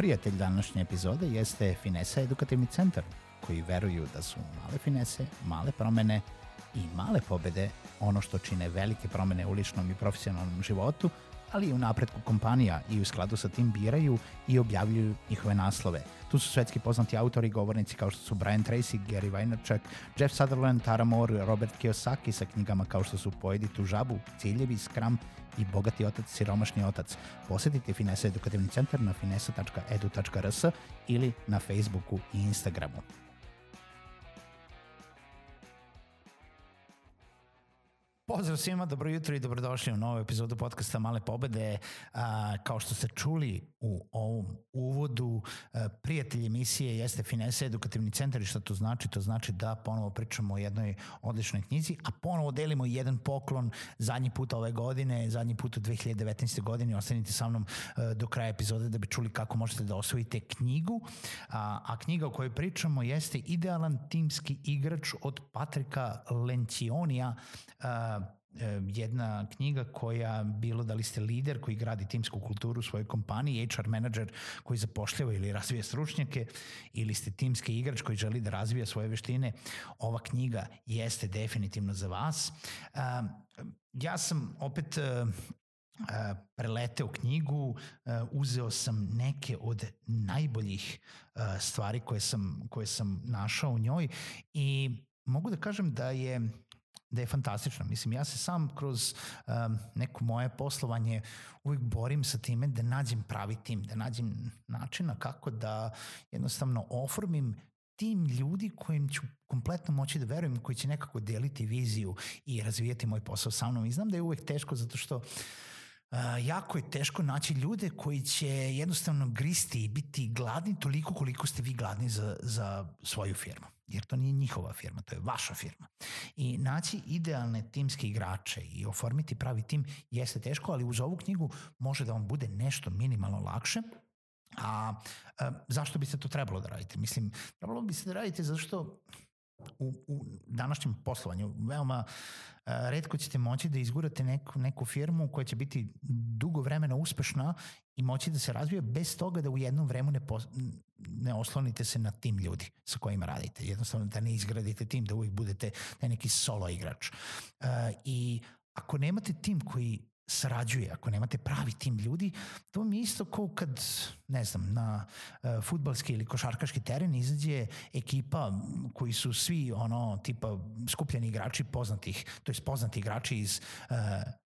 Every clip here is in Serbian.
Prijatelj današnje epizode jeste Finesa Edukativni centar, koji veruju da su male finese, male promene i male pobede ono što čine velike promene u ličnom i profesionalnom životu, ali i u napretku kompanija i u skladu sa tim biraju i objavljuju njihove naslove. Tu su svetski poznati autori i govornici kao što su Brian Tracy, Gary Vaynerchuk, Jeff Sutherland, Tara Moore, Robert Kiyosaki sa knjigama kao što su Pojedi tu žabu, Ciljevi, Scrum i Bogati otac, Siromašni otac. Posetite Finesa edukativni centar na finesa.edu.rs ili na Facebooku i Instagramu. Pozdrav svima, dobro jutro i dobrodošli u novu epizodu podcasta Male pobede. A, kao što ste čuli u ovom uvodu, a, prijatelj emisije jeste Finese edukativni centar i šta to znači? To znači da ponovo pričamo o jednoj odličnoj knjizi, a ponovo delimo jedan poklon zadnji put ove godine, zadnji put u 2019. godini. Ostanite sa mnom a, do kraja epizode da bi čuli kako možete da osvojite knjigu. A, a knjiga o kojoj pričamo jeste Idealan timski igrač od Patrika Lencionija, jedna knjiga koja bilo da li ste lider koji gradi timsku kulturu u svojoj kompaniji, HR menadžer koji zapošljava ili razvija stručnjake ili ste timski igrač koji želi da razvija svoje veštine, ova knjiga jeste definitivno za vas. Ja sam opet preleteo knjigu, uzeo sam neke od najboljih stvari koje sam, koje sam našao u njoj i mogu da kažem da je da je fantastično. Mislim, ja se sam kroz um, neko moje poslovanje uvijek borim sa time da nađem pravi tim, da nađem načina kako da jednostavno oformim tim ljudi kojim ću kompletno moći da verujem, koji će nekako deliti viziju i razvijati moj posao sa mnom. I znam da je uvek teško zato što uh, jako je teško naći ljude koji će jednostavno gristi i biti gladni toliko koliko ste vi gladni za, za svoju firmu jer to nije njihova firma, to je vaša firma. I naći idealne timske igrače i oformiti pravi tim jeste teško, ali uz ovu knjigu može da vam bude nešto minimalno lakše, A, a zašto bi se to trebalo da radite? Mislim, trebalo bi se da radite zato što u, u današnjem poslovanju veoma a, redko ćete moći da izgurate neku, neku firmu koja će biti dugo vremena uspešna i moći da se razvije bez toga da u jednom vremu ne, pos, ne oslonite se na tim ljudi sa kojima radite. Jednostavno da ne izgradite tim, da uvijek budete neki solo igrač. Uh, I ako nemate tim koji sarađuje, ako nemate pravi tim ljudi, to mi je isto kao kad, ne znam, na uh, futbalski ili košarkaški teren izađe ekipa koji su svi ono tipa skupljeni igrači poznatih, to je poznati igrači iz uh,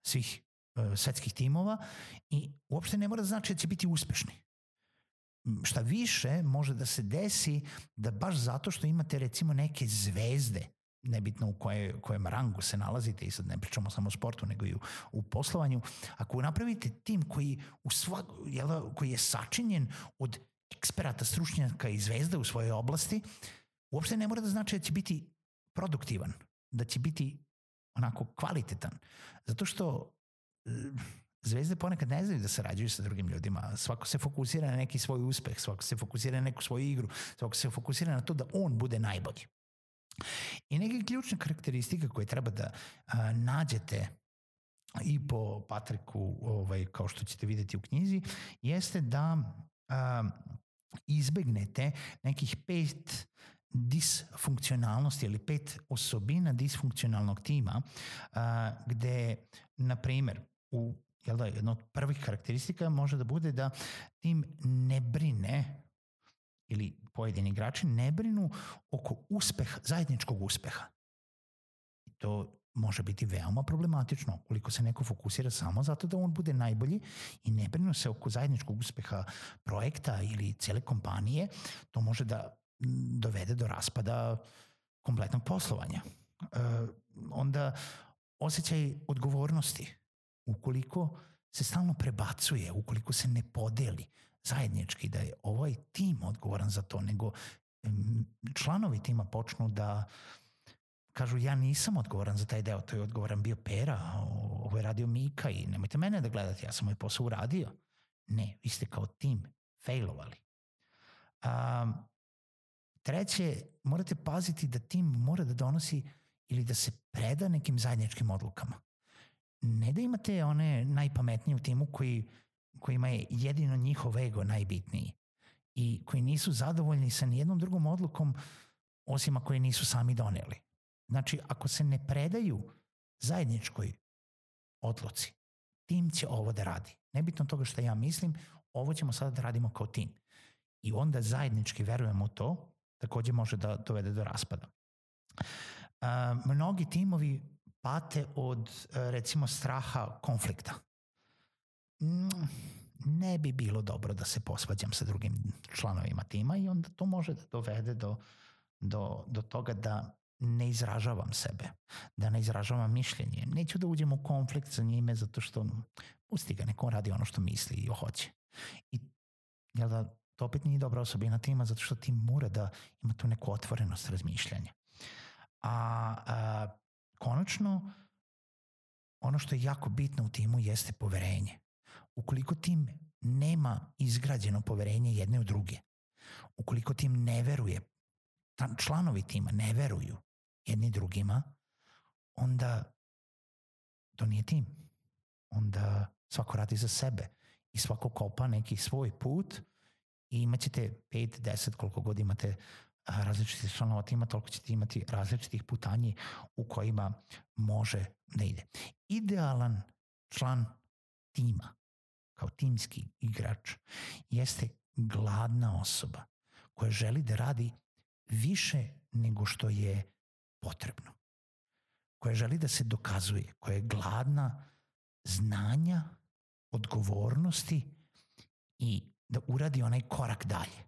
svih uh, svetskih timova i uopšte ne mora da znači da će biti uspešni. Šta više može da se desi da baš zato što imate recimo neke zvezde nebitno u koje, kojem rangu se nalazite i sad ne pričamo samo o sportu nego i u, u poslovanju, ako napravite tim koji, u svak, jel, koji je sačinjen od eksperata, stručnjaka i zvezda u svojoj oblasti, uopšte ne mora da znači da će biti produktivan, da će biti onako kvalitetan. Zato što zvezde ponekad ne znaju da sarađuju sa drugim ljudima. Svako se fokusira na neki svoj uspeh, svako se fokusira na neku svoju igru, svako se fokusira na to da on bude najbolji. I neke ključne karakteristike koje treba da a, nađete i po Patriku, ovaj, kao što ćete videti u knjizi, jeste da a, izbegnete nekih pet disfunkcionalnosti ili pet osobina disfunkcionalnog tima a, gde, na primer, u jel da, jedna od prvih karakteristika može da bude da tim ne brine ili pojedini igrači ne brinu oko uspeha, zajedničkog uspeha. I to može biti veoma problematično ukoliko se neko fokusira samo zato da on bude najbolji i ne brinu se oko zajedničkog uspeha projekta ili cele kompanije, to može da dovede do raspada kompletnog poslovanja. E, onda osjećaj odgovornosti ukoliko se stalno prebacuje, ukoliko se ne podeli zajednički, da je ovaj tim odgovoran za to, nego članovi tima počnu da kažu ja nisam odgovoran za taj deo, to je odgovoran bio Pera, ovo je radio Mika i nemojte mene da gledate, ja sam moj posao uradio. Ne, vi ste kao tim failovali. Um, treće, morate paziti da tim mora da donosi ili da se preda nekim zajedničkim odlukama. Ne da imate one najpametnije u timu koji, kojima je jedino njihov ego najbitniji i koji nisu zadovoljni sa nijednom drugom odlukom osim ako je nisu sami doneli. Znači, ako se ne predaju zajedničkoj odluci, tim će ovo da radi. Nebitno toga što ja mislim, ovo ćemo sada da radimo kao tim. I onda zajednički verujemo u to, takođe može da dovede do raspada. A, mnogi timovi pate od, recimo, straha konflikta. Ne bi bilo dobro da se posvađam sa drugim članovima tima i onda to može da dovede do, do, do toga da ne izražavam sebe, da ne izražavam mišljenje. Neću da uđem u konflikt sa njime zato što pusti ga, neko radi ono što misli i hoće. I jel da, to opet nije dobra osobina tima zato što tim mora da ima tu neku otvorenost razmišljanja. A, a konačno, ono što je jako bitno u timu jeste poverenje. Ukoliko tim nema izgrađeno poverenje jedne u druge, ukoliko tim ne veruje, članovi tima ne veruju jedni drugima, onda to nije tim. Onda svako radi za sebe i svako kopa neki svoj put i imaćete 5, 10, koliko god imate različitih članova tima, toliko ćete imati različitih putanji u kojima može da ide. Idealan član tima, kao timski igrač, jeste gladna osoba koja želi da radi više nego što je potrebno. Koja želi da se dokazuje, koja je gladna znanja, odgovornosti i da uradi onaj korak dalje.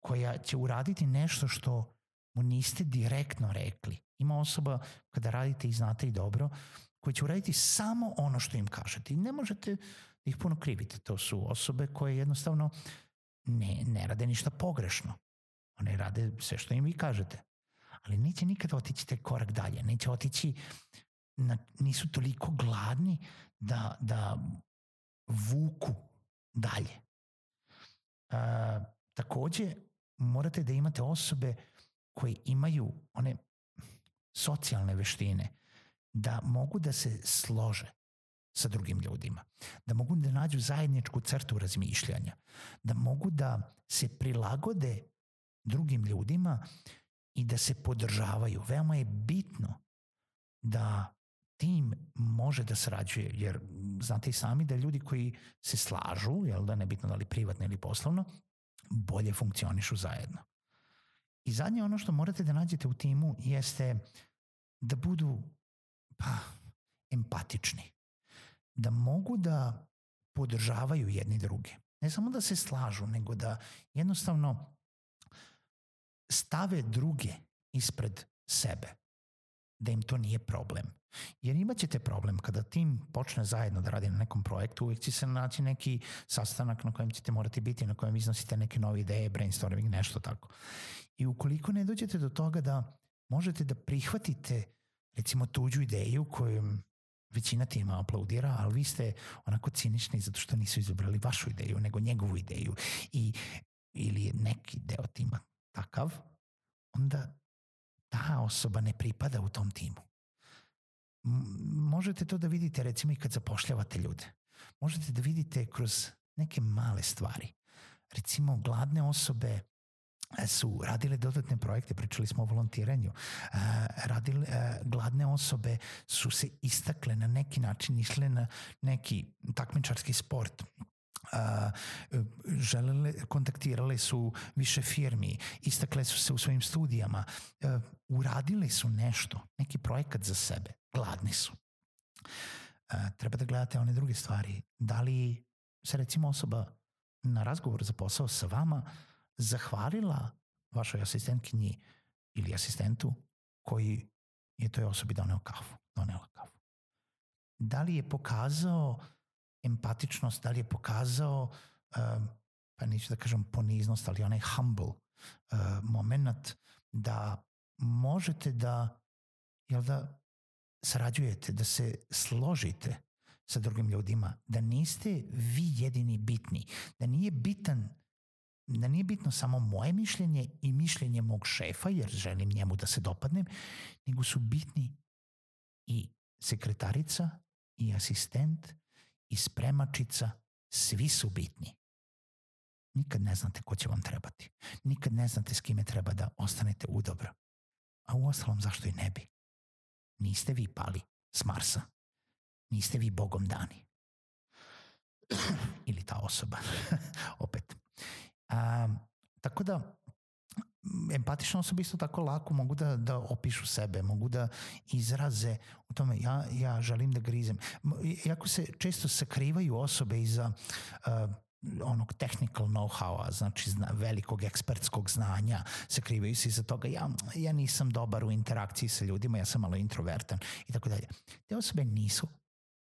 Koja će uraditi nešto što mu niste direktno rekli. Ima osoba kada radite i znate i dobro, koji će uraditi samo ono što im kažete. I ne možete ih puno krivite. To su osobe koje jednostavno ne, ne rade ništa pogrešno. One rade sve što im vi kažete ali neće nikada otići taj korak dalje, neće otići, na, nisu toliko gladni da, da vuku dalje. E, takođe, morate da imate osobe koje imaju one socijalne veštine, da mogu da se slože sa drugim ljudima, da mogu da nađu zajedničku crtu razmišljanja, da mogu da se prilagode drugim ljudima i da se podržavaju. Veoma je bitno da tim može da sarađuje, jer znate i sami da ljudi koji se slažu, jel da nebitno da li privatno ili poslovno, bolje funkcionišu zajedno. I zadnje ono što morate da nađete u timu jeste da budu pa, empatični. Da mogu da podržavaju jedni druge. Ne samo da se slažu, nego da jednostavno stave druge ispred sebe, da im to nije problem. Jer imaćete problem kada tim počne zajedno da radi na nekom projektu, uvijek će se naći neki sastanak na kojem ćete morati biti, na kojem iznosite neke nove ideje, brainstorming, nešto tako. I ukoliko ne dođete do toga da možete da prihvatite recimo tuđu ideju koju većina tima aplaudira, ali vi ste onako cinični zato što nisu izabrali vašu ideju, nego njegovu ideju i ili neki deo tima takav, onda ta osoba ne pripada u tom timu. Možete to da vidite recimo i kad zapošljavate ljude. Možete da vidite kroz neke male stvari. Recimo, gladne osobe su radile dodatne projekte, pričali smo o volontiranju, e, radile, e, gladne osobe su se istakle na neki način, išle na neki takmičarski sport, a, želele, kontaktirale su više firmi, istakle su se u svojim studijama, uradile su nešto, neki projekat za sebe, gladni su. Treba da gledate one druge stvari. Da li se recimo osoba na razgovor za posao sa vama zahvalila vašoj asistentkinji ili asistentu koji je toj osobi doneo kafu, donela kafu. Da li je pokazao empatičnost, da li je pokazao uh, pa neću da kažem poniznost, ali onaj humble uh, moment da možete da, jel da, sarađujete, da se složite sa drugim ljudima, da niste vi jedini bitni, da nije bitan da nije bitno samo moje mišljenje i mišljenje mog šefa, jer želim njemu da se dopadnem, nego su bitni i sekretarica i asistent i spremačica, svi su bitni. Nikad ne znate ko će vam trebati. Nikad ne znate s kime treba da ostanete u dobro. A u ostalom zašto i ne bi? Niste vi pali s Marsa. Niste vi bogom dani. Ili ta osoba. Opet. A, tako da empatične osobe isto tako lako mogu da, da opišu sebe, mogu da izraze u tome ja, ja želim da grizem. Jako se često sakrivaju osobe iza uh, onog technical know-howa, znači zna, velikog ekspertskog znanja, sakrivaju se iza toga, ja, ja nisam dobar u interakciji sa ljudima, ja sam malo introvertan i tako dalje. Te osobe nisu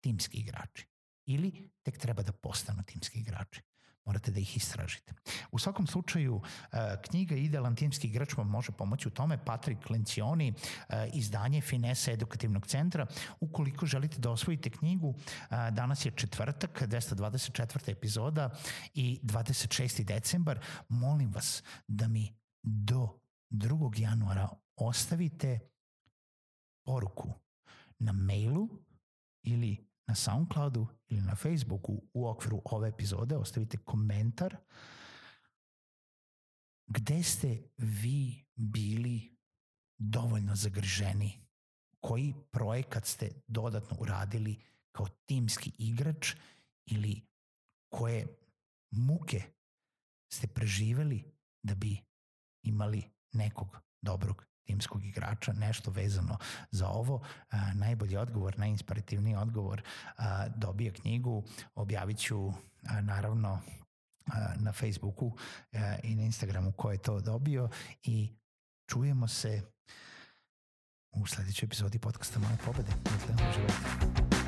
timski igrači ili tek treba da postanu timski igrači morate da ih istražite. U svakom slučaju, e, knjiga Idealan timski igrač vam može pomoći u tome. Patrick Lencioni, e, izdanje Finesa edukativnog centra. Ukoliko želite da osvojite knjigu, e, danas je četvrtak, 224. epizoda i 26. decembar. Molim vas da mi do 2. januara ostavite poruku na mailu ili na Soundcloudu ili na Facebooku u okviru ove epizode ostavite komentar gde ste vi bili dovoljno zagrženi, koji projekat ste dodatno uradili kao timski igrač ili koje muke ste preživeli da bi imali nekog dobrog timskog igrača, nešto vezano za ovo. A, najbolji odgovor, najinspirativniji odgovor a, dobija knjigu, objavit ću a, naravno a, na Facebooku a, i na Instagramu ko je to dobio i čujemo se u sledećoj epizodi podcasta Moje pobede. Dakle, uživajte.